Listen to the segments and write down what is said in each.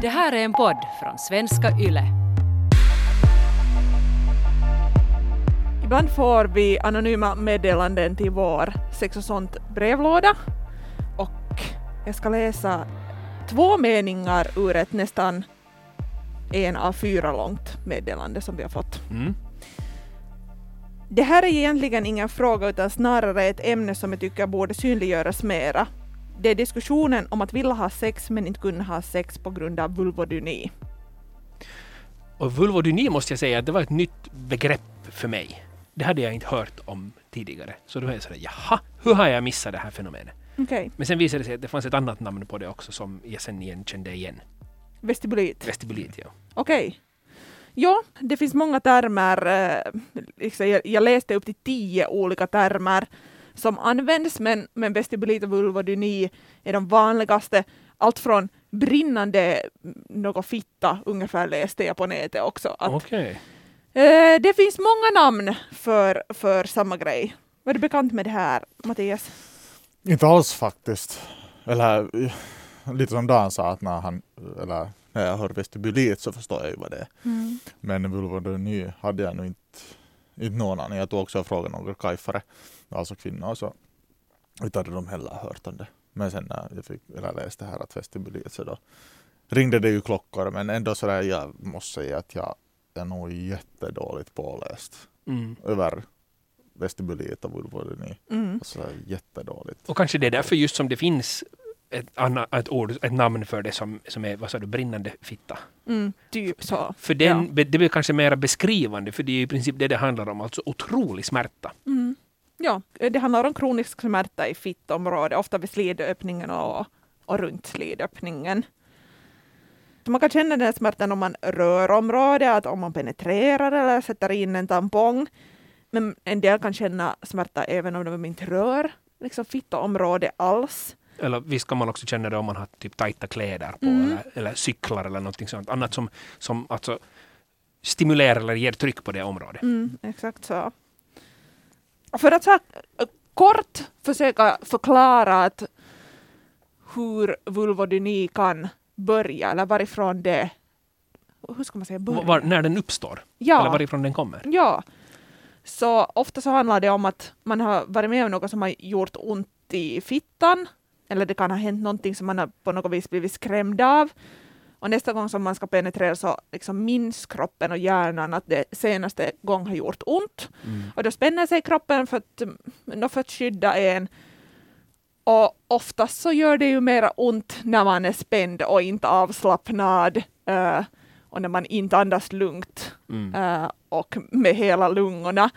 Det här är en podd från svenska YLE. Ibland får vi anonyma meddelanden till vår sex och sånt brevlåda och jag ska läsa två meningar ur ett nästan en av fyra långt meddelande som vi har fått. Mm. Det här är egentligen ingen fråga utan snarare ett ämne som jag tycker borde synliggöras mera. Det är diskussionen om att vilja ha sex men inte kunna ha sex på grund av vulvodyni. Och vulvodyni måste jag säga att det var ett nytt begrepp för mig. Det hade jag inte hört om tidigare. Så då är jag sådär, jaha, hur har jag missat det här fenomenet? Okej, Men sen visade det sig att det fanns ett annat namn på det också som jag sen igen kände igen. vestibulit. Vestibulit, ja. Okej. Ja, det finns många termer. eh, Liksom jag läste upp till tio olika termer som används, men, men vestibulit och vulvodyni är de vanligaste. Allt från brinnande mm, något fitta, ungefär läste jag på nätet också. Att, Okej. eh, det finns många namn för, för samma grej. Var du bekant med det här, Mattias? Inte alls faktiskt. Eller lite som Dan sa att när han, eller när jag hör vestibulit så förstår jag ju vad det är. Men vulvodyni hade jag nog inte, inte någon aning. Jag tog också och frågade några kajfare, alltså kvinnor, så inte hade de heller hört om det. Men sen när jag fick, eller läste här att vestibulit så då ringde det ju klockor. Men ändå sådär, jag måste säga att jag är nog jättedåligt påläst Mm. över vestibulit och vulvodyni. Mm. Så där jättedåligt. Och kanske det är därför just som det finns ett, annat, ett ord, ett namn för det som, som är, vad sa du, brinnande fitta. Mm, typ så. För den, Ja. det blir kanske mer beskrivande, för det är i princip det det handlar om, alltså otrolig smärta. Mm. Ja, det handlar om kronisk smärta i fittområdet, ofta vid slidöppningen och, och runt slidöppningen. Så man kan känna den här smärtan om man rör området, att om man penetrerar eller sätter in en tampong. Men en del kan känna smärta även om de inte rör liksom fittområdet alls. Eller visst kan man också känna det om man har typ tajta kläder på Mm. eller, eller cyklar eller någonting sånt. Annat som, som alltså stimulerar eller ger tryck på det området. Mm, exakt så. För att så här, kort försöka förklara att hur vulvodyni kan börja, eller varifrån det... Hur ska man säga? Börja? Var, när den uppstår. Eller ja, varifrån den kommer. ja. Så ofta så handlar det om att man har varit med om något som har gjort ont i fittan, eller det kan ha hänt någonting som man har på något vis blivit skrämd av. Och nästa gång som man ska penetrera så liksom minns kroppen och hjärnan att det senaste gång har gjort ont. Mm. Och då spänner sig kroppen för att, mm, för att skydda en. Och oftast så gör det ju mera ont när man är spänd och inte avslappnad. eh, och när man inte andas lugnt Mm. eh, och med hela lungorna.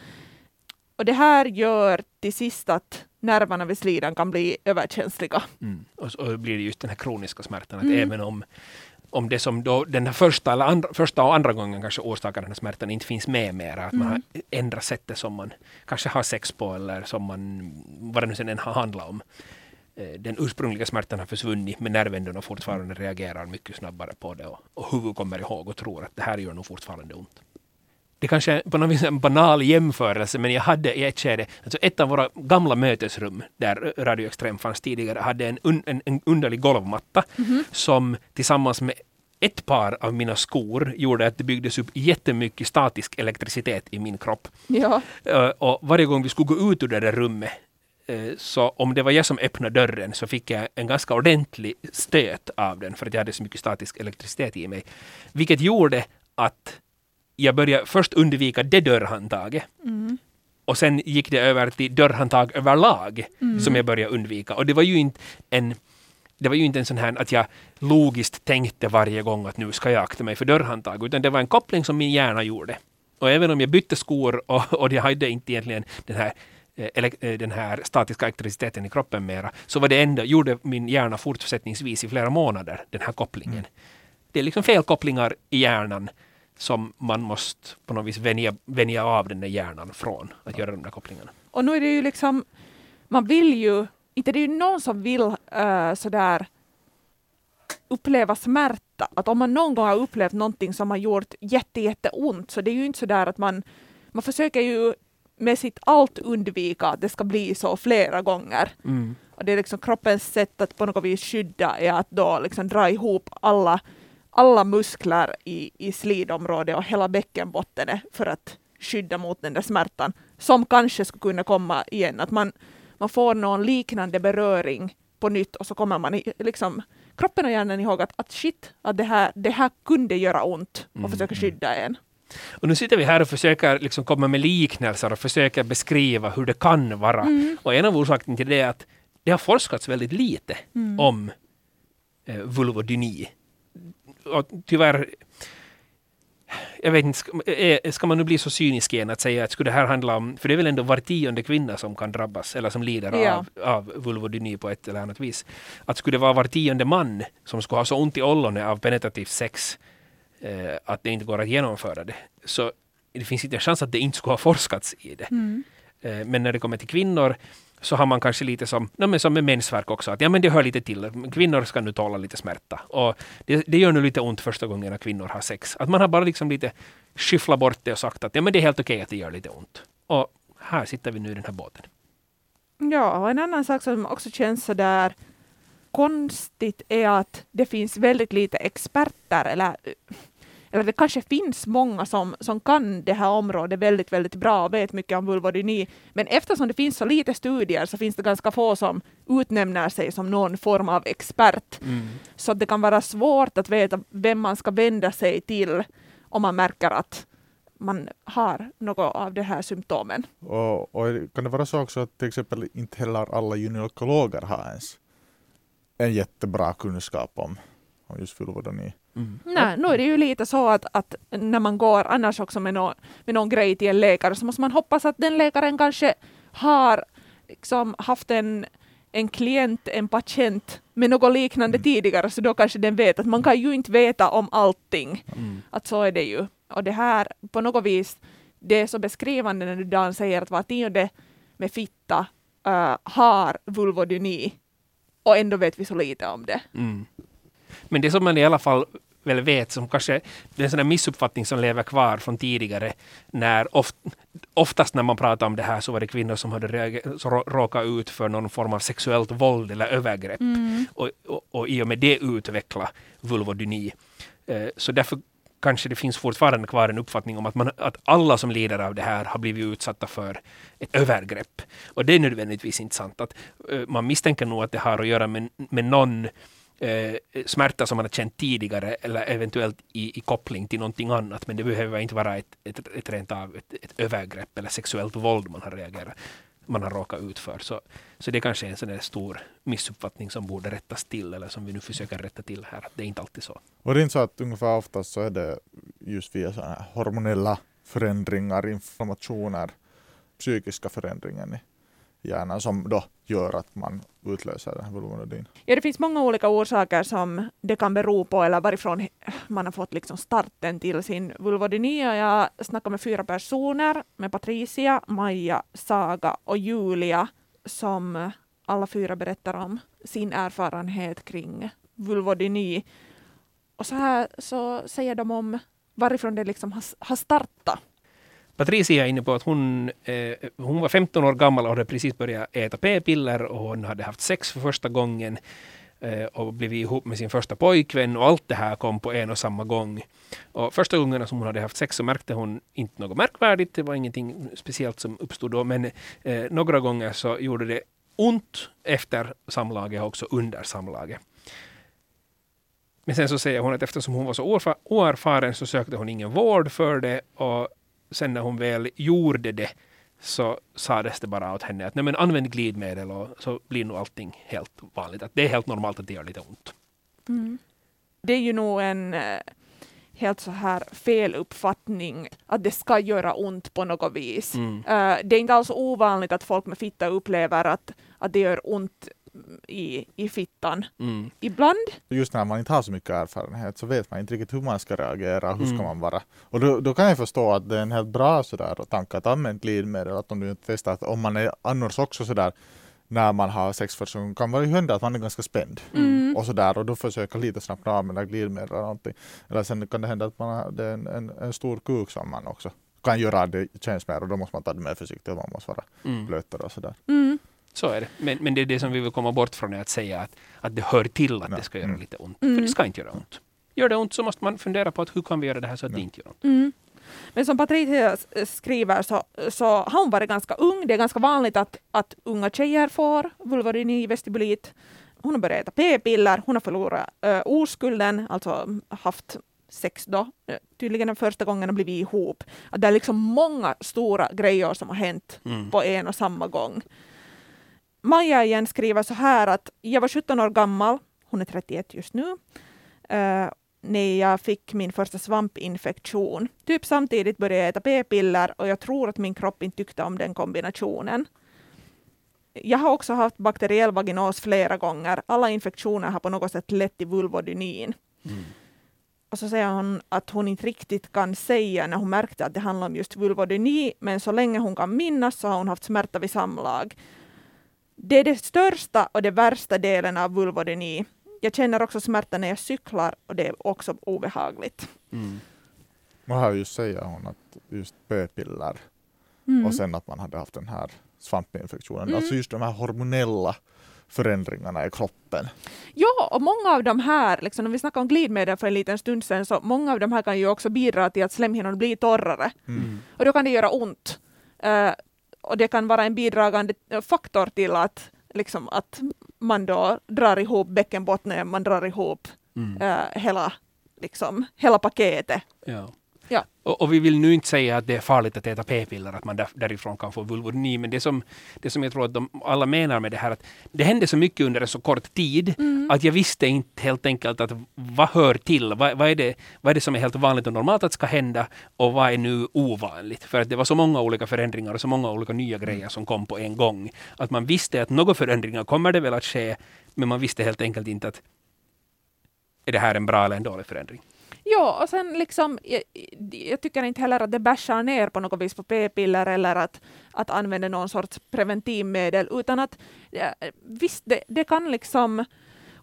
Och det här gör till sist att nerverna vid slidan kan bli överkänsliga. Mm. Och så blir det just den här kroniska smärtan. Att Mm. även om, om det som då den här första, eller andra, första och andra gången kanske orsakar den här smärtan inte finns med mera. Att man Mm. har ändrat sättet som man kanske har sex på eller som man, vad det nu sen än har handlat om. Eh, Den ursprungliga smärtan har försvunnit men nervändarna fortfarande reagerar mycket snabbare på det och, och huvudet kommer ihåg och tror att det här gör nog fortfarande ont. Det kanske är på något vis en banal jämförelse men jag hade i ett skede, alltså ett av våra gamla mötesrum där Radio Extrem fanns tidigare hade en, un, en, en underlig golvmatta som tillsammans med ett par av mina skor gjorde att det byggdes upp jättemycket statisk elektricitet i min kropp. Ja. Eh, och varje gång vi skulle gå ut ur det där rummet eh, så om det var jag som öppnade dörren så fick jag en ganska ordentlig stöt av den för att jag hade så mycket statisk elektricitet i mig. Vilket gjorde att jag började först undvika det dörrhandtaget Mm. och sen gick det över till dörrhandtag överlag som jag började undvika. Och det var ju inte en det var ju inte en sån här att jag logiskt tänkte varje gång att nu ska jag akta mig för dörrhandtag, utan det var en koppling som min hjärna gjorde. Och även om jag bytte skor och, och jag hade inte egentligen den här, eh, elek- eh, den här statiska elektriciteten i kroppen mera, så var det ändå, gjorde min hjärna fortsättningsvis i flera månader den här kopplingen. Det är liksom felkopplingar i hjärnan som man måste på något vis vänja, vänja av den där hjärnan från att göra de där kopplingarna. Och nu är det ju liksom, man vill ju, inte det är ju någon som vill uh, sådär uppleva smärta. Att om man någon gång har upplevt någonting som har gjort jätte, jätteont så det är ju inte sådär att man, man försöker ju med sitt allt undvika att det ska bli så flera gånger. Mm. Och det är liksom kroppens sätt att på något vis skydda är att då liksom dra ihop alla, alla muskler i, i slidområdet och hela bäckenbotten för att skydda mot den där smärtan som kanske skulle kunna komma igen. Att man, man får någon liknande beröring på nytt och så kommer man i, liksom, kroppen och hjärnan ihåg att, att shit, att det här, det här kunde göra ont och Mm, försöka mm. skydda en. Och nu sitter vi här och försöker liksom komma med liknelser och försöker beskriva hur det kan vara. Mm. Och en av orsakerna till det är att det har forskats väldigt lite om eh, vulvodyni. Och tyvärr, jag vet inte, ska, man nu bli så cynisk igen att säga att skulle det här handla om, för det är väl ändå var tionde kvinna som kan drabbas eller som lider Ja. av, av vulvodyni på ett eller annat vis. Att skulle det vara var tionde man som skulle ha så ont i ollonet av penetrativt sex eh, att det inte går att genomföra det. Så det finns inte en chans att det inte skulle ha forskats i det. Eh, men när det kommer till kvinnor så har man kanske lite som, no, men som med mensvärk också, att ja men det hör lite till. Kvinnor ska nu tåla lite smärta. Och det, det gör nu lite ont första gången när kvinnor har sex. Att man har bara liksom lite skyfflat bort det och sagt att ja men det är helt okej att det gör lite ont. Och här sitter vi nu i den här båten. Ja, och en annan sak som också känns så där konstigt är att det finns väldigt lite experter eller, eller det kanske finns många som, som kan det här området väldigt, väldigt bra och vet mycket om vulvodyni. Men eftersom det finns så lite studier så finns det ganska få som utnämner sig som någon form av expert. Så att det kan vara svårt att veta vem man ska vända sig till om man märker att man har något av de här symptomen. Och, och kan det vara så också att till exempel inte heller alla gynekologer har ens en jättebra kunskap om, om just vulvodyni? Nej, nu är det ju lite så att, att när man går annars också med, nå med någon grej till en läkare så måste man hoppas att den läkaren kanske har liksom haft en, en klient, en patient med något liknande tidigare så då kanske den vet att man kan ju inte veta om allting. Att så är det ju. Och det här på något vis, det är så beskrivande när du Dan säger att var tionde med fitta äh, har vulvodyni och ändå vet vi så lite om det. Mm. Men det som man i alla fall väl vet, som kanske det är en sån missuppfattning som lever kvar från tidigare, när oft, oftast när man pratar om det här så var det kvinnor som hade råkat ut för någon form av sexuellt våld eller övergrepp och, och, och i och med det utveckla vulvodyni. Eh, så därför kanske det finns fortfarande kvar en uppfattning om att, man, att alla som lider av det här har blivit utsatta för ett övergrepp. Och det är nödvändigtvis inte sant. Att, eh, man misstänker nog att det har att göra med, med någon eh, smärta som man har känt tidigare eller eventuellt i, i koppling till någonting annat. Men det behöver inte vara ett, ett, ett rent av ett, ett övergrepp eller sexuellt våld man har reagerat man har råkat ut för. Så, så det kanske är en sån där stor missuppfattning som borde rättas till eller som vi nu försöker rätta till här. Det är inte alltid så. Och det är inte så att ungefär oftast så är det just via sådana här hormonella förändringar, inflammationer, psykiska förändringar ni hjärnan som då gör att man utlöser den här vulvodynin. Ja, det finns många olika orsaker som det kan bero på eller varifrån man har fått liksom starten till sin vulvodyni. Jag snackade med fyra personer, med Patricia, Maja, Saga och Julia, som alla fyra berättar om sin erfarenhet kring vulvodyni. Och så här så säger de om varifrån det liksom har, har startat. Patricia är inne på att hon, eh, hon var 15 år gammal och hade precis börjat äta p-piller och hon hade haft sex för första gången eh, och blivit ihop med sin första pojkvän och allt det här kom på en och samma gång. Och första gången som hon hade haft sex så märkte hon inte något märkvärdigt, det var ingenting speciellt som uppstod då, men eh, några gånger så gjorde det ont efter samlaget och också under samlaget. Men sen så säger hon att eftersom hon var så oerfaren så sökte hon ingen vård för det och sen när hon väl gjorde det så sades det bara åt henne att Nej, men använd glidmedel och så blir nog allting helt vanligt. Att det är helt normalt att det gör lite ont. Det är ju nog en eh, helt så här fel uppfattning att det ska göra ont på något vis. Mm. Eh, det är inte alls ovanligt att folk med fitta upplever att, att det gör ont i, i fittan. Mm. Ibland, Just när man inte har så mycket erfarenhet så vet man inte riktigt hur man ska reagera, hur ska Mm. man vara. Och då, då kan jag förstå att det är en helt bra sådär tanke att använda glidmedel, att om du inte testar, att om man är annars också sådär när man har sex första gången kan det hända att man är ganska spänd. Mm. Och sådär och då försöka lite snabbt använda glidmedel eller någonting. Eller sen kan det hända att man har det är en, en, en stor kuk som man också kan göra det känns mer och då måste man ta det mer försiktigt och man måste vara Mm. blötare och sådär. mm, Så är det. Men, men det är det som vi vill komma bort från, är att säga att, att det hör till att Ja. det ska göra Mm. lite ont. Mm. För det ska inte göra ont. gör det ont så måste man fundera på att hur kan vi göra det här så att det inte gör ont. Mm. Men som Patricia skriver så, så har hon varit ganska ung. Det är ganska vanligt att, att unga tjejer får vulvodyni vestibulit. Hon har börjat äta p-piller, hon har förlorat ö, oskulden, alltså haft sex då, eh, tydligen den första gången och blivit ihop. Att det är liksom många stora grejer som har hänt Mm. på en och samma gång. Maja igen skriver så här att jag var 17 år gammal, hon är 31 just nu, eh, när jag fick min första svampinfektion. Typ samtidigt började jag äta p-piller och jag tror att min kropp inte tyckte om den kombinationen. Jag har också haft bakteriell vaginos flera gånger. Alla infektioner har på något sätt lett till vulvodynin. Mm. Och så säger hon att hon inte riktigt kan säga när hon märkte att det handlar om just vulvodyni, men så länge hon kan minnas så har hon haft smärta vid samlag. Det är det största och det värsta delen av vulvodyni. Jag känner också smärta när jag cyklar och det är också obehagligt. Mm. Och här just säger hon att just p-piller Mm. och sen att man hade haft den här svampinfektionen. Mm. Alltså just de här hormonella förändringarna i kroppen. Ja, och många av de här, liksom, när vi snackade om glidmedel för en liten stund sedan, så många av de här kan ju också bidra till att slemhinnorna blir torrare. Mm. Och då kan det göra ont. Eh, och det kan vara en bidragande faktor till att, liksom, att man då drar ihop bäckenbottnen, man drar ihop Mm. eh, hela, liksom, hela paketet. Ja. Ja. Och, och vi vill nu inte säga att det är farligt att äta p-piller, att man där, därifrån kan få vulvodyni, men det som, det som jag tror att de alla menar med det här, att det hände så mycket under en så kort tid, att jag visste inte helt enkelt att vad hör till, vad, vad, är det, vad är det som är helt vanligt och normalt att ska hända och vad är nu ovanligt? För att det var så många olika förändringar och så många olika nya grejer som kom på en gång, att man visste att några förändringar kommer det väl att ske, men man visste helt enkelt inte att är det här en bra eller en dålig förändring? Ja, och sen liksom, jag, jag tycker inte heller att det bärsar ner på något vis på p-piller eller att, att använda någon sorts preventivmedel, utan att visst, det, det kan liksom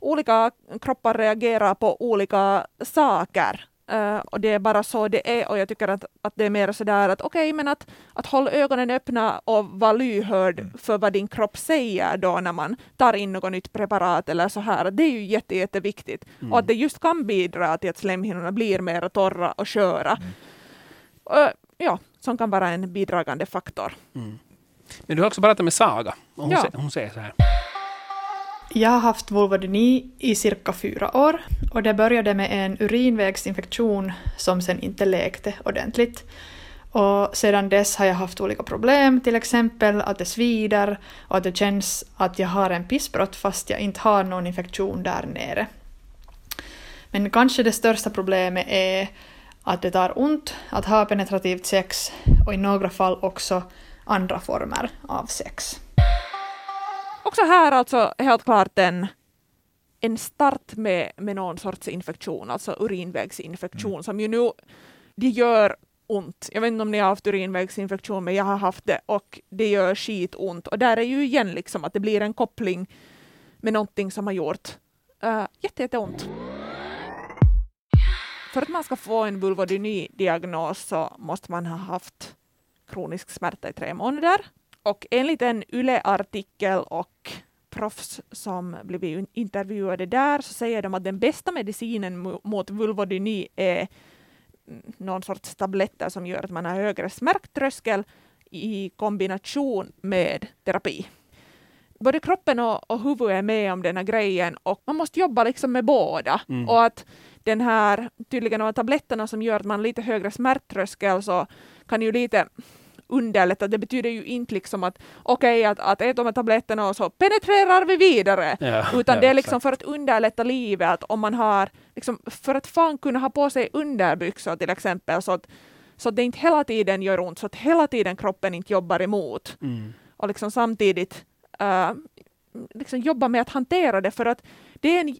olika kroppar reagera på olika saker. Eh, och det är bara så det är och jag tycker att, att det är mer sådär att okej, men att, att hålla ögonen öppna och vara lyhörd för vad din kropp säger då när man tar in något nytt preparat eller så här. Det är ju jätte, jätteviktigt. Och att det just kan bidra till att slemhinnorna blir mer torra och sköra. Eh, ja, som kan vara en bidragande faktor. Mm. Men du har också pratat med Saga. Och hon, Ja. sä- hon säger så här. Jag har haft vulvodyni i cirka fyra år och det började med en urinvägsinfektion som sen inte läkte ordentligt. Och sedan dess har jag haft olika problem, till exempel att det svider och att det känns att jag har en pissbrott fast jag inte har någon infektion där nere. Men kanske det största problemet är att det tar ont att ha penetrativt sex och i några fall också andra former av sex. Också här alltså helt klart en, en start med, med någon sorts infektion, alltså urinvägsinfektion, som ju nu det gör ont. Jag vet inte om ni har haft urinvägsinfektion, men jag har haft det och det gör skitont. Och där är ju igen liksom att det blir en koppling med någonting som har gjort uh, jätte, jätteont. För att man ska få en vulvodyni-diagnos så måste man ha haft kronisk smärta i tre månader. Och enligt en YLE-artikel och proffs som blivit intervjuade där så säger de att den bästa medicinen mo- mot vulvodyni är någon sorts tabletter som gör att man har högre smärttröskel i kombination med terapi. Både kroppen och, och huvudet är med om den här grejen och man måste jobba liksom med båda. Mm. Och att den här, tydligen de här tabletterna som gör att man har lite högre smärttröskel så kan ju lite underlätta. Det betyder ju inte liksom att okej, att, att äta de här tabletterna och så penetrerar vi vidare. Ja, Utan ja, det är exakt. liksom för att underlätta livet, att om man har, liksom, för att fan kunna ha på sig underbyxor till exempel, så att, så att det inte hela tiden gör ont, så att hela tiden kroppen inte jobbar emot. Mm. Och liksom samtidigt äh, liksom jobba med att hantera det, för att det är en,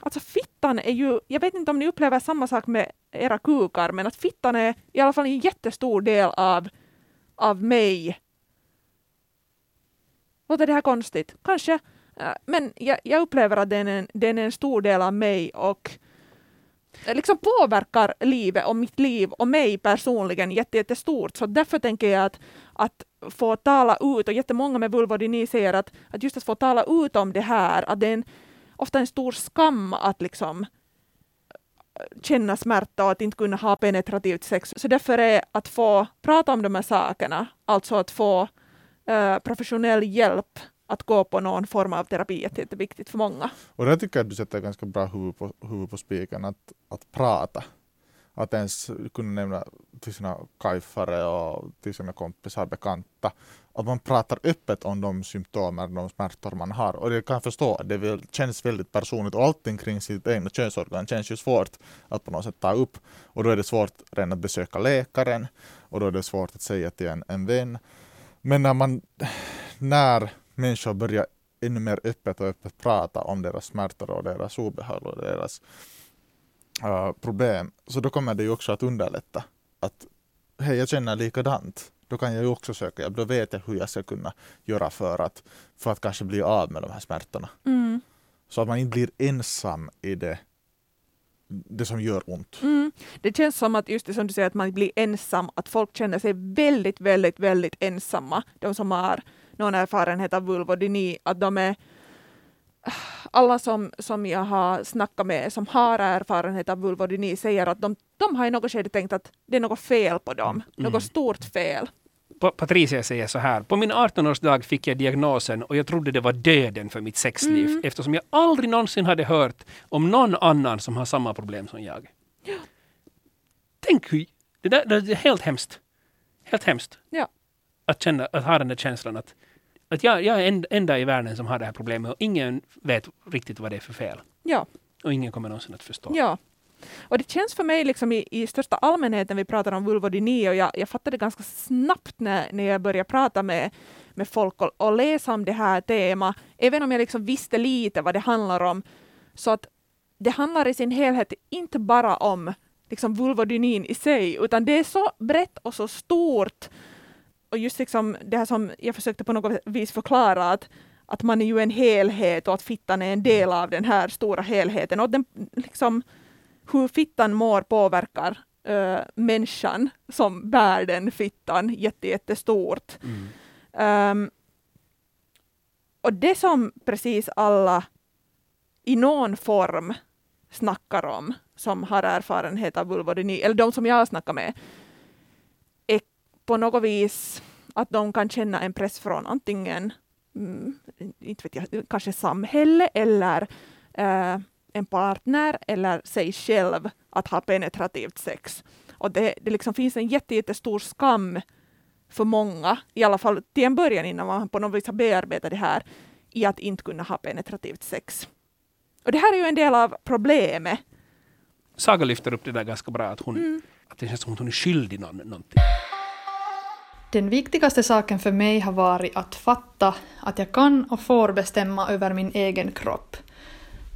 alltså fittan är ju, jag vet inte om ni upplever samma sak med era kukar, men att fittan är i alla fall en jättestor del av, av mig. Låter det här konstigt? Kanske. Äh, men jag, jag upplever att den är, en, den är en stor del av mig och äh, liksom påverkar livet och mitt liv och mig personligen jättestort. Så därför tänker jag att, att få tala ut, och jättemånga med vulvodyni säger att, att just att få tala ut om det här, att det är en, ofta en stor skam att liksom känna smärta och att inte kunna ha penetrativt sex. Så därför är att få prata om de här sakerna, alltså att få uh, professionell hjälp att gå på någon form av terapi är jätteviktigt för många. Och där tycker jag att du sätter ganska bra huvud på, huvud på spiken, att, att prata. Att ens kunna nämna till sina kajfare och till sina kompisar, bekanta. Att man pratar öppet om de symptomen, de smärtor man har. Och det kan jag förstå, det vill, känns väldigt personligt och allting kring sitt egna könsorgan känns ju svårt att på något sätt ta upp. Och då är det svårt redan att besöka läkaren och då är det svårt att säga till en, en vän. Men när man, när människor börjar ännu mer öppet och öppet prata om deras smärtor och deras obehag och deras uh, problem, så då kommer det ju också att underlätta. Att hej, jag känner likadant. Då kan jag ju också söka hjälp. Då vet jag hur jag ska kunna göra för att, för att kanske bli av med de här smärtorna. Mm. Så att man inte blir ensam i det, det som gör ont. Mm. Det känns som att just det som du säger att man blir ensam, att folk känner sig väldigt, väldigt, väldigt ensamma. De som har någon erfarenhet av vulvodyni, att de är alla som, som jag har snackat med som har erfarenhet av vulvodyni säger att de, de har i något skede tänkt att det är något fel på dem, mm. något stort fel. Patricia säger så här. På min 18-årsdag fick jag diagnosen och jag trodde det var döden för mitt sexliv mm. eftersom jag aldrig någonsin hade hört om någon annan som har samma problem som jag. Ja. Tänk hur... Det, där, det är helt hemskt. Helt hemskt. Ja. Att, känna, att ha den där känslan att att jag, jag är enda i världen som har det här problemet och ingen vet riktigt vad det är för fel. Ja. Och ingen kommer någonsin att förstå. Ja. Och det känns för mig liksom i, i största allmänhet när vi pratar om vulvodyni och jag, jag fattade ganska snabbt när, när jag började prata med, med folk och, och läsa om det här temat, även om jag liksom visste lite vad det handlar om, så att det handlar i sin helhet inte bara om liksom vulvodynin i sig, utan det är så brett och så stort och just liksom det här som jag försökte på något vis förklara att, att man är ju en helhet och att fittan är en del av den här stora helheten. Och den, liksom, hur fittan mår påverkar uh, människan som bär den fittan jättestort. Mm. Um, och det som precis alla i någon form snackar om, som har erfarenhet av vulvodyni, eller de som jag har snackat med, på något vis att de kan känna en press från antingen mm, inte vet jag, kanske samhälle eller äh, en partner eller sig själv att ha penetrativt sex. Och det, det liksom finns en jättestor skam för många, i alla fall till en början innan man på något vis har bearbetat det här, i att inte kunna ha penetrativt sex. Och det här är ju en del av problemet. Saga lyfter upp det där ganska bra, att, hon, mm. att det känns som att hon är skyldig någon, någonting. Den viktigaste saken för mig har varit att fatta att jag kan och får bestämma över min egen kropp.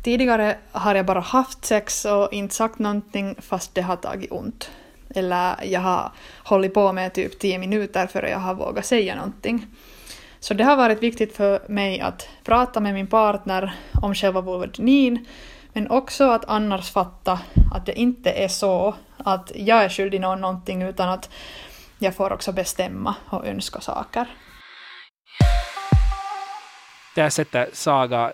Tidigare har jag bara haft sex och inte sagt någonting fast det har tagit ont. Eller jag har hållit på med typ tio minuter före jag har vågat säga någonting. Så det har varit viktigt för mig att prata med min partner om själva vulvodynin, men också att annars fatta att det inte är så att jag är skyldig någon någonting, utan att jag får också bestämma och önska saker. Där sätter Saga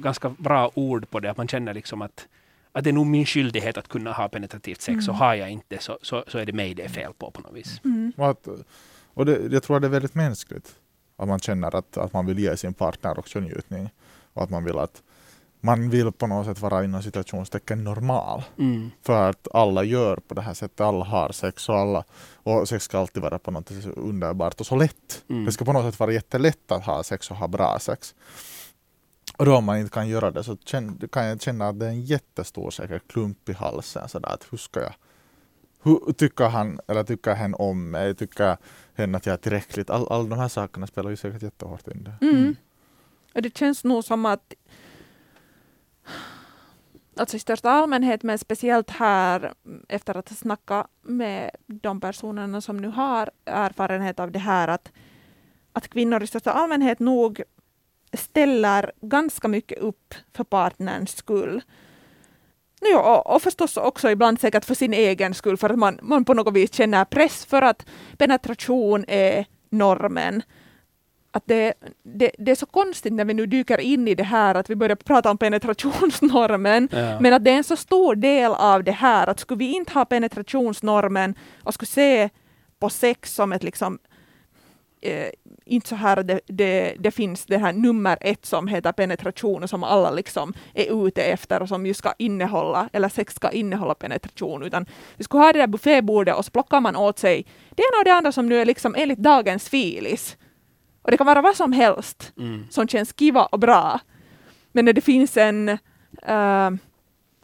ganska bra ord på det, att man känner liksom att, att det är nog min skyldighet att kunna ha penetrativt sex, mm. och har jag inte så, så, så är det mig det är fel på på något vis. Mm. Och, att, och det, jag tror att det är väldigt mänskligt, att man känner att, att man vill ge sin partner också njutning, och att man vill att man vill på något sätt vara inom situationstecken normal. Mm. För att alla gör på det här sättet, alla har sex och alla och sex ska alltid vara på något sätt underbart och så lätt. Mm. Det ska på något sätt vara jättelätt att ha sex och ha bra sex. Och då om man inte kan göra det så kan jag känna att det är en jättestor säkert klump i halsen sådär att hur ska jag hur tycker han eller tycker hen om mig? Tycker hen att jag är tillräckligt? Alla all de här sakerna spelar ju säkert jättehårt in det. Mm. Och det känns nog som att alltså i största allmänhet, men speciellt här mm, efter att ha snackat med de personerna som nu har erfarenhet av det här, att, att kvinnor i största allmänhet nog ställer ganska mycket upp för partnerns skull. Ja, och, och förstås också ibland säkert för sin egen skull, för att man, man på något vis känner press för att penetration är normen att det, det, det är så konstigt när vi nu dyker in i det här att vi börjar prata om penetrationsnormen, Ja. men att det är en så stor del av det här att skulle vi inte ha penetrationsnormen och skulle se på sex som ett liksom eh, inte så här det, det, det finns det här nummer ett som heter penetration och som alla liksom är ute efter och som ju ska innehålla, eller sex ska innehålla penetration, utan vi skulle ha det där buffébordet och så plockar man åt sig det ena och det andra som nu är liksom enligt dagens filis. Och det kan vara vad som helst Mm. som känns kiva och bra. Men när det finns en, eh,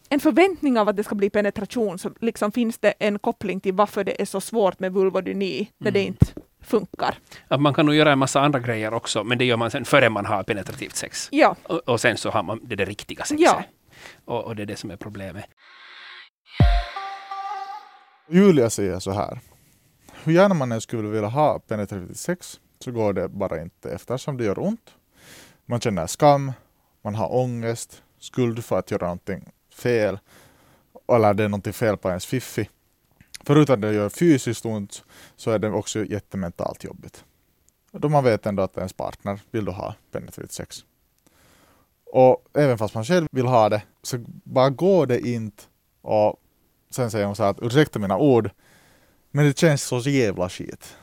en förväntning av att det ska bli penetration så liksom finns det en koppling till varför det är så svårt med vulvodyni när det Mm. inte funkar. Att man kan nog göra en massa andra grejer också, men det gör man sen före man har penetrativt sex. Ja, Och, och sen så har man det, det riktiga sexet. Ja. Och, och det är det som är problemet. Julia säger så här. Hur gärna man än skulle vilja ha penetrativt sex så går det bara inte eftersom det gör ont. Man känner skam, man har ångest, skuld för att göra någonting fel eller det är någonting fel på ens fiffi. Förutom att det gör fysiskt ont så är det också jättementalt jobbigt. Då man vet ändå att ens partner vill då ha penetrativt sex. Och även fast man själv vill ha det så bara går det inte och sen säger hon så här att ursäkta mina ord men det känns så jävla skit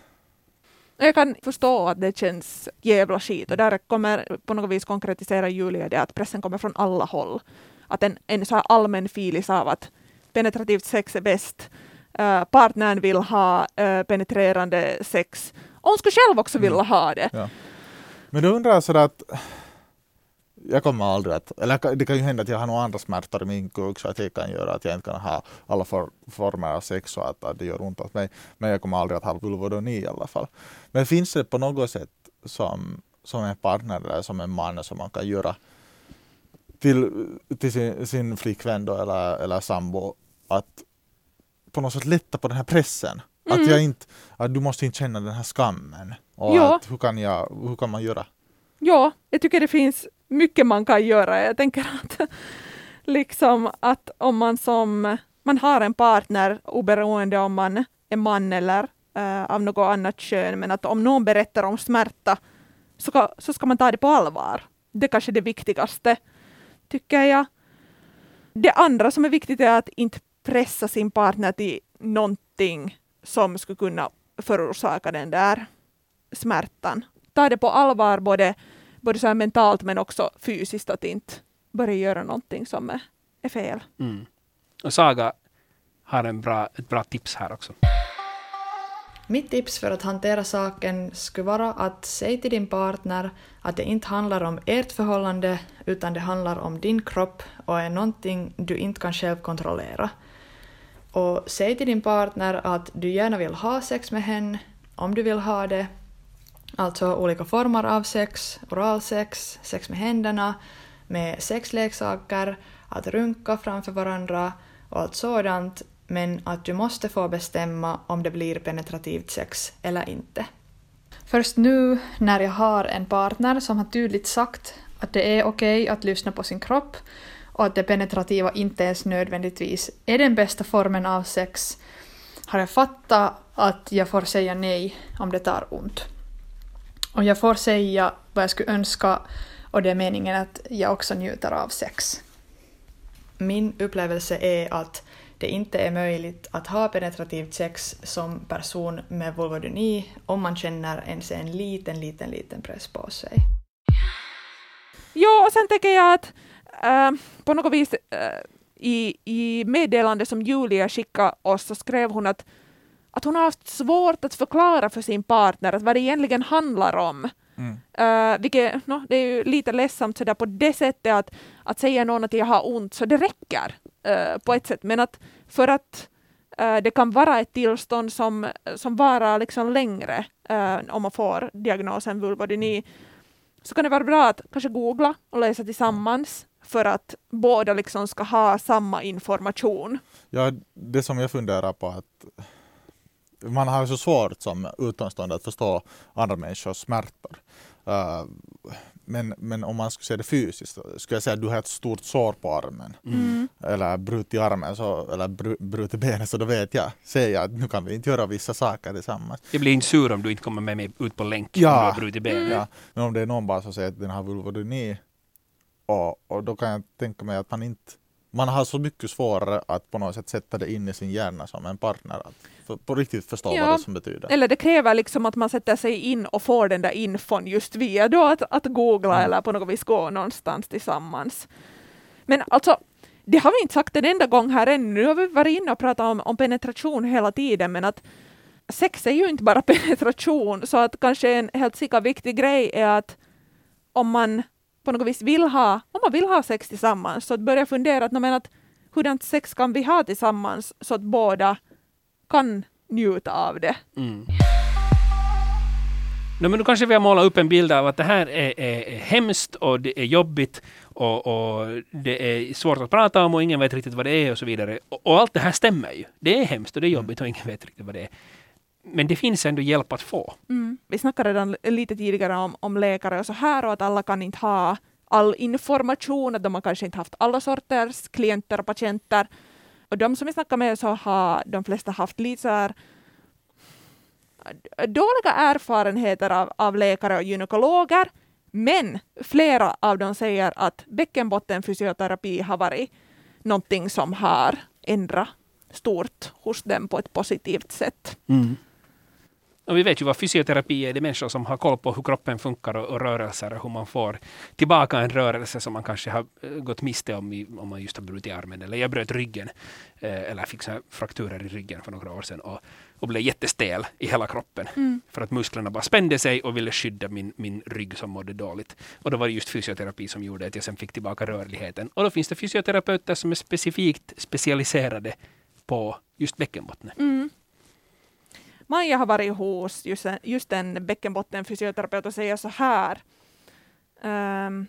jag kan förstå att det känns jävla skit och där kommer på något vis konkretisera Julia det att pressen kommer från alla håll. Att en, en så allmän filis av att penetrativt sex är bäst, uh, partnern vill ha eh, penetrerande sex, och hon skulle själv också vilja ha det. Men då undrar jag sådär att jag kommer aldrig att, eller det kan ju hända att jag har några andra smärtor i min kuk så att det kan göra att jag inte kan ha alla for, former av sex och att, att det gör ont åt mig. Men jag kommer aldrig att ha vulvodyni i alla fall. Men finns det på något sätt som, som en partner eller som en man som man kan göra till, till sin, sin flickvän då, eller, eller sambo att på något sätt lätta på den här pressen. Att Mm. jag inte, att du måste inte känna den här skammen. Och Ja. att hur, kan jag, hur kan man göra? Ja, jag tycker det finns mycket man kan göra. Jag tänker att liksom att om man som man har en partner oberoende om man är man eller eh, av något annat kön, men att om någon berättar om smärta så ska, så ska man ta det på allvar. Det kanske är det viktigaste, tycker jag. Det andra som är viktigt är att inte pressa sin partner till någonting som skulle kunna förorsaka den där smärtan. Ta det på allvar både, både så här mentalt men också fysiskt att inte börja göra någonting som är, är fel. Mm. Och Saga har en bra, ett bra tips här också. Mitt tips för att hantera saken skulle vara att säga till din partner att det inte handlar om ert förhållande utan det handlar om din kropp och är någonting du inte kan själv kontrollera. Och säg till din partner att du gärna vill ha sex med henne om du vill ha det. Alltså olika former av sex, oralsex, sex med händerna, med sexleksaker, att runka framför varandra och allt sådant men att du måste få bestämma om det blir penetrativt sex eller inte. Först nu när jag har en partner som har tydligt sagt att det är okej att lyssna på sin kropp och att det penetrativa inte ens nödvändigtvis är den bästa formen av sex har jag fattat att jag får säga nej om det tar ont. Och jag får säga vad jag skulle önska och det är meningen att jag också njuter av sex. Min upplevelse är att det inte är möjligt att ha penetrativt sex som person med vulvodyni om man känner ens en liten, liten, liten press på sig. Ja, och sen tänker jag att äh, på något vis äh, i, i meddelande som Julia skickade oss så skrev hon att, att hon har haft svårt att förklara för sin partner att vad det egentligen handlar om. Mm. Uh, vilket, no, det är ju lite ledsamt sådär på det sättet att, att säga någon att jag har ont så det räcker uh, på ett sätt. Men att för att uh, det kan vara ett tillstånd som, som varar liksom längre om man får diagnosen vulvodyni så kan det vara bra att kanske googla och läsa tillsammans för att båda liksom ska ha samma information. Ja, det som jag funderar på att man har så svårt som utomstående att förstå andra människors smärtor. Uh, Men, men om man skulle se det fysiskt, så skulle jag säga att du har ett stort sår på armen. Mm. Eller brutit armen, så, eller bru, brutit benet, så då vet jag, säger jag att nu kan vi inte göra vissa saker tillsammans. Jag blir inte sur om du inte kommer med mig ut på länk Ja. om du har brutit benet. Ja, men om det är någon bara som säger att den har vulvodyni och, och då kan jag tänka mig att man inte man har så mycket svårare att på något sätt sätta det in i sin hjärna som en partner. Att för, på riktigt förstå Ja. vad det som betyder. Eller det kräver liksom att man sätter sig in och får den där infon just via då att, att googla Mm. eller på något vis gå någonstans tillsammans. Men alltså, det har vi inte sagt en enda gång här ännu. Nu har vi varit inne och pratat om, om penetration hela tiden, men att sex är ju inte bara penetration, så att kanske en helt säkert viktig grej är att om man på något vis vill ha, om man vill ha sex tillsammans, så att börja fundera att, men att hurdant sex kan vi ha tillsammans så att båda kan njuta av det. Mm. No, men nu kanske vi har målat upp en bild av att det här är, är, är hemskt och det är jobbigt och, och det är svårt att prata om och ingen vet riktigt vad det är och så vidare. Och, och allt det här stämmer ju. Det är hemskt och det är jobbigt och ingen vet riktigt vad det är. Men det finns ändå hjälp att få. Mm. Vi snackade redan lite tidigare om, om läkare och så här och att alla kan inte ha all information, att de har kanske inte haft alla sorters klienter och patienter. Och de som vi snackar med så har de flesta haft lite så här dåliga erfarenheter av, av läkare och gynekologer. Men flera av dem säger att bäckenbottenfysioterapi har varit någonting som har ändrat stort hos dem på ett positivt sätt. Och vi vet ju vad fysioterapi är. Det är människor som har koll på hur kroppen funkar och, och rörelser och hur man får tillbaka en rörelse som man kanske har eh, gått miste om i, om man just har brutit armen. Eller jag bröt ryggen eh, eller fick så här frakturer i ryggen för några år sedan och, och blev jättestel i hela kroppen. För att musklerna bara spände sig och ville skydda min, min rygg som mådde dåligt. Och då var det just fysioterapi som gjorde att jag sen fick tillbaka rörligheten. Och då finns det fysioterapeuter som är specifikt specialiserade på just bäckenbottnen. Mm. Maja har varit hos just en, just en bäckenbottenfysioterapeut och säger så här. Um,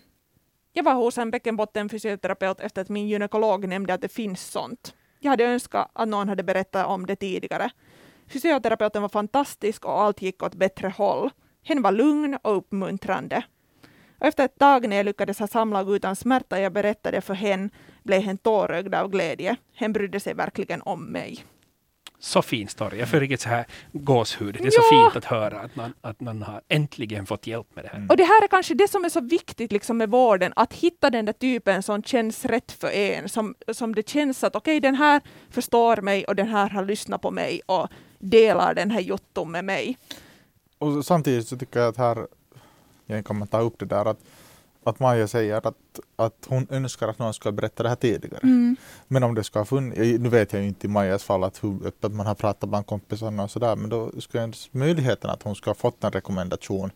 jag var hos en bäckenbottenfysioterapeut efter att min gynekolog nämnde att det finns sånt. Jag hade önskat att någon hade berättat om det tidigare. Fysioterapeuten var fantastisk och allt gick åt bättre håll. Hen var lugn och uppmuntrande. Och efter ett tag när jag lyckades ha samlag utan smärta jag berättade för hen blev hen tårögd av glädje. Hen brydde sig verkligen om mig. Så fin story. Jag får riktigt så här gåshud. Det är så Ja. fint att höra att man, att man har äntligen fått hjälp med det här. Och det här är kanske det som är så viktigt liksom med vården, att hitta den där typen som känns rätt för en, som, som det känns att okej, den här förstår mig och den här har lyssnat på mig och delar den här jotton med mig. Och samtidigt så tycker jag att här igen kan man ta upp det där att, att Maja säger att, att hon önskar att någon ska berätta det här tidigare. Men om det ska ha funnits, nu vet jag ju inte i Majas fall att hur öppet man har pratat bland kompisarna och sådär, men då skulle möjligheten att hon ska ha fått en rekommendation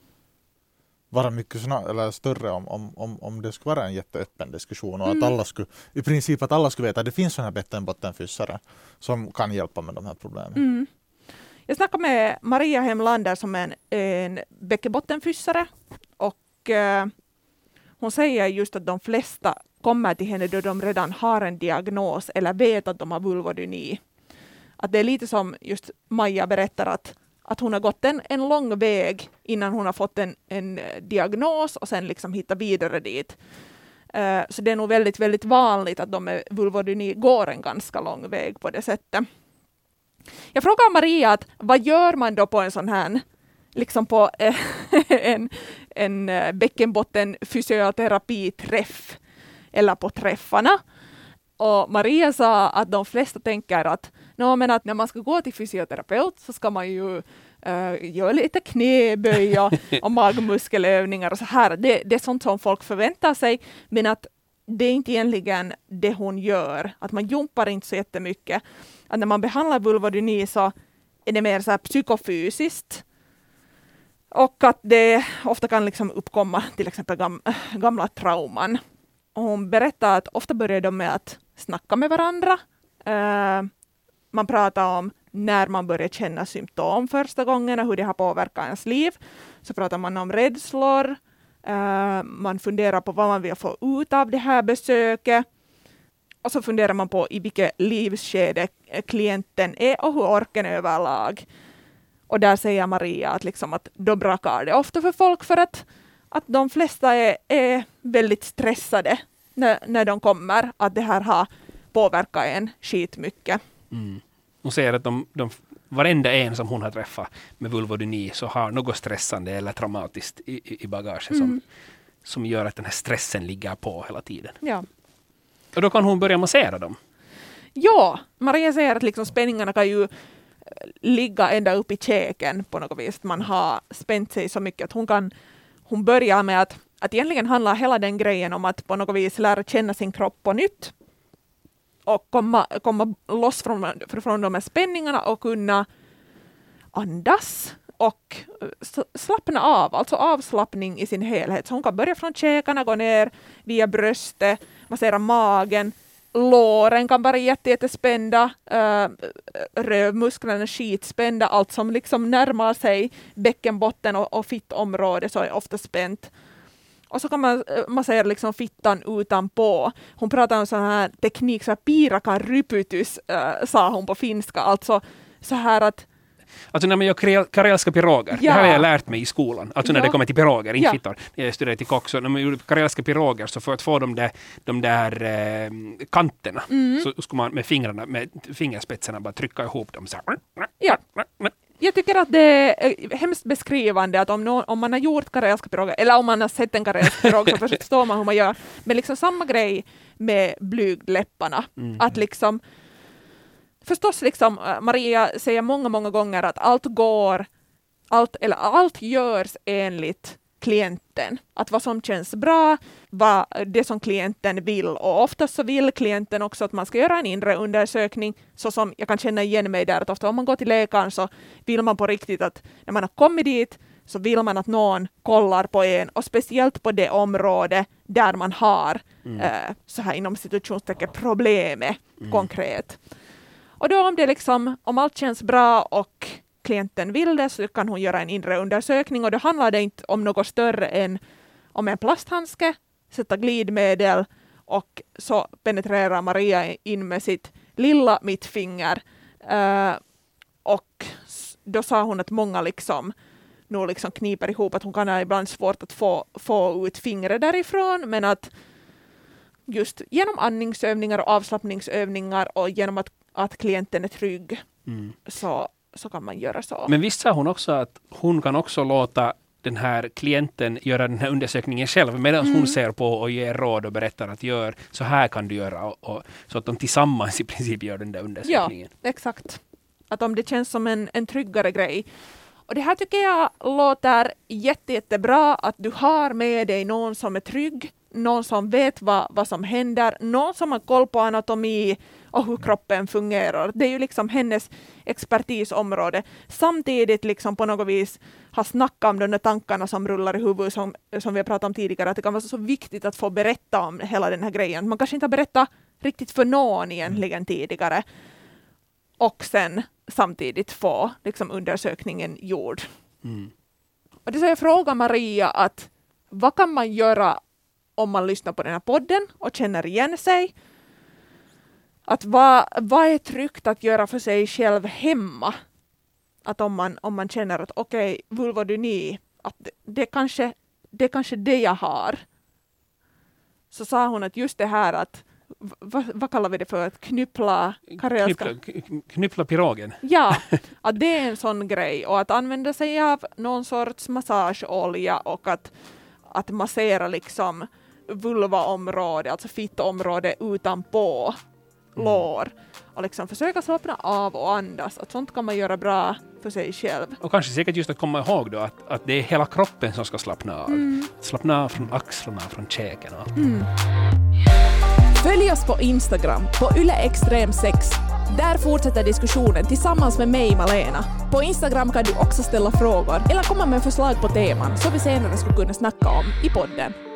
vara mycket snar, eller större om, om, om, om det skulle vara en jätteöppen diskussion och att alla skulle, i princip att alla skulle veta att det finns sådana här bottenbottenfyssare som kan hjälpa med de här problemen. Mm. Jag snackade med Maria Hemlander som är en, en bäckenbottenfyssare och eh, hon säger just att de flesta kommer till henne då de redan har en diagnos eller vet att de har vulvodyni. Att det är lite som just Maja berättar att, att hon har gått en, en lång väg innan hon har fått en, en eh, diagnos och sen liksom hittat vidare dit. Eh, så det är nog väldigt, väldigt vanligt att de med vulvodyni går en ganska lång väg på det sättet. Jag frågar Maria att vad gör man då på en sån här, liksom på eh, en, en eh, bäckenbotten fysioterapiträff eller på träffarna. Och Maria sa att de flesta tänker att, no, men att när man ska gå till fysioterapeut så ska man ju uh, göra lite knäböj och, och magmuskelövningar och så här. Det, det är sånt som folk förväntar sig, men att det är inte egentligen det hon gör. Att man jumpar inte så jättemycket. Att när man behandlar vulvodyni så är det mer så psykofysiskt. Och att det ofta kan liksom uppkomma till exempel gam, gamla trauman. Och hon berättar att ofta börjar de med att snacka med varandra. Uh, man pratar om när man börjar känna symptom första gången och hur det har påverkat ens liv. Så pratar man om rädslor. Uh, man funderar på vad man vill få ut av det här besöket. Och så funderar man på i vilket livsskede klienten är och hur orken är överlag. Och där säger Maria att, liksom att då brakar det ofta för folk för att, att de flesta är, är väldigt stressade när, när de kommer, att det här har påverkat en skitmycket. Mm. Hon säger att de, de, varenda en som hon har träffat med vulvodyni så har något stressande eller traumatiskt i, i, bagaget som, Mm. som gör att den här stressen ligger på hela tiden. Ja. Och då kan hon börja massera dem. Ja, Maria säger att liksom spänningarna kan ju ligga ända upp i käken på något vis. Man har spänt sig så mycket att hon kan, hon börjar med att, att egentligen handlar hela den grejen om att på något vis lära känna sin kropp på nytt och komma, komma loss från, från de här spänningarna och kunna andas och eh, slappna av, alltså avslappning i sin helhet. Så hon kan börja från käkarna, gå ner via bröstet, massera magen, låren kan vara jätte, jättespända, uh, eh, rövmusklerna skitspända, allt som liksom närmar sig bäckenbotten och, och fittområdet så är ofta spänt. Och så kan man eh, massera liksom fittan utanpå. Hon pratar om sån här teknik, så här piraka rypytys, äh, eh, sa hon på finska, alltså så här att Alltså när man gör karel- karelska piroger, det Ja. här har jag lärt mig i skolan, alltså när Ja. det kommer till piroger, inte Ja. fittor. Jag studerade till kock, så när man gjorde karelska piroger så för att få de där, de där eh, kanterna Mm. så skulle man med fingrarna, med fingerspetsarna bara trycka ihop dem så här. Ja. Jag tycker att det är hemskt beskrivande att om, nå- om man har gjort karelska piroger, eller om man har sett en karelsk pirog så förstår man hur man gör. Men liksom samma grej med blygdläpparna. Mm. Att liksom, förstås liksom, äh, Maria säger många, många gånger att allt går, allt, eller allt görs enligt klienten. Att vad som känns bra, vad det som klienten vill. Och oftast så vill klienten också att man ska göra en inre undersökning, så som jag kan känna igen mig där, att ofta om man går till läkaren så vill man på riktigt att när man har kommit dit så vill man att någon kollar på en och speciellt på det område där man har eh, så här inom situationstecken problemet konkret. Och då om det liksom, om allt känns bra och klienten vill det så kan hon göra en inre undersökning och då handlar det inte om något större än om en plasthandske, sätta glidmedel och så penetrerar Maria in med sitt lilla mittfinger. Uh, och då sa hon att många liksom nog liksom kniper ihop, att hon kan ha ibland svårt att få, få ut fingret därifrån, men att just genom andningsövningar och avslappningsövningar och genom att, att klienten är trygg Mm. så, så kan man göra så. Men visst sa hon också att hon kan också låta den här klienten göra den här undersökningen själv medan Mm. hon ser på och ger råd och berättar att gör så här kan du göra och, och, så att de tillsammans i princip gör den där undersökningen. Exakt. Att om det känns som en, en tryggare grej. Och det här tycker jag låter jätte, jättebra, att du har med dig någon som är trygg, någon som vet vad, vad som händer, någon som har koll på anatomi och hur kroppen fungerar. Det är ju liksom hennes expertisområde. Samtidigt liksom på något vis har snackat om de där tankarna som rullar i huvudet som, som vi har pratat om tidigare, att det kan vara så viktigt att få berätta om hela den här grejen. Man kanske inte har berättat riktigt för någon egentligen tidigare och sen samtidigt få liksom, undersökningen gjord. Mm. Och det så jag frågar Maria att vad kan man göra om man lyssnar på den här podden och känner igen sig? Att vad, vad är tryggt att göra för sig själv hemma? Att om man, om man känner att okej, okay, vulvodyni, att det, det, kanske, det är kanske det jag har. Så sa hon att just det här att, vad, vad kallar vi det för, att knyppla karelska? Knyppla, knyppla pirogen. Ja, att det är en sån grej och att använda sig av någon sorts massageolja och att, att massera liksom vulvaområde, alltså fittområde utanpå. Lår och liksom försöka slappna av och andas. Att sånt kan man göra bra för sig själv. Och kanske säkert just att komma ihåg då att, att det är hela kroppen som ska slappna av. Mm. Slappna av från axlarna, från käken och allt. Följ oss på Instagram, på yleextrem6. Där fortsätter diskussionen tillsammans med mig, Malena. På Instagram kan du också ställa frågor eller komma med förslag på teman som vi senare skulle kunna snacka om i podden.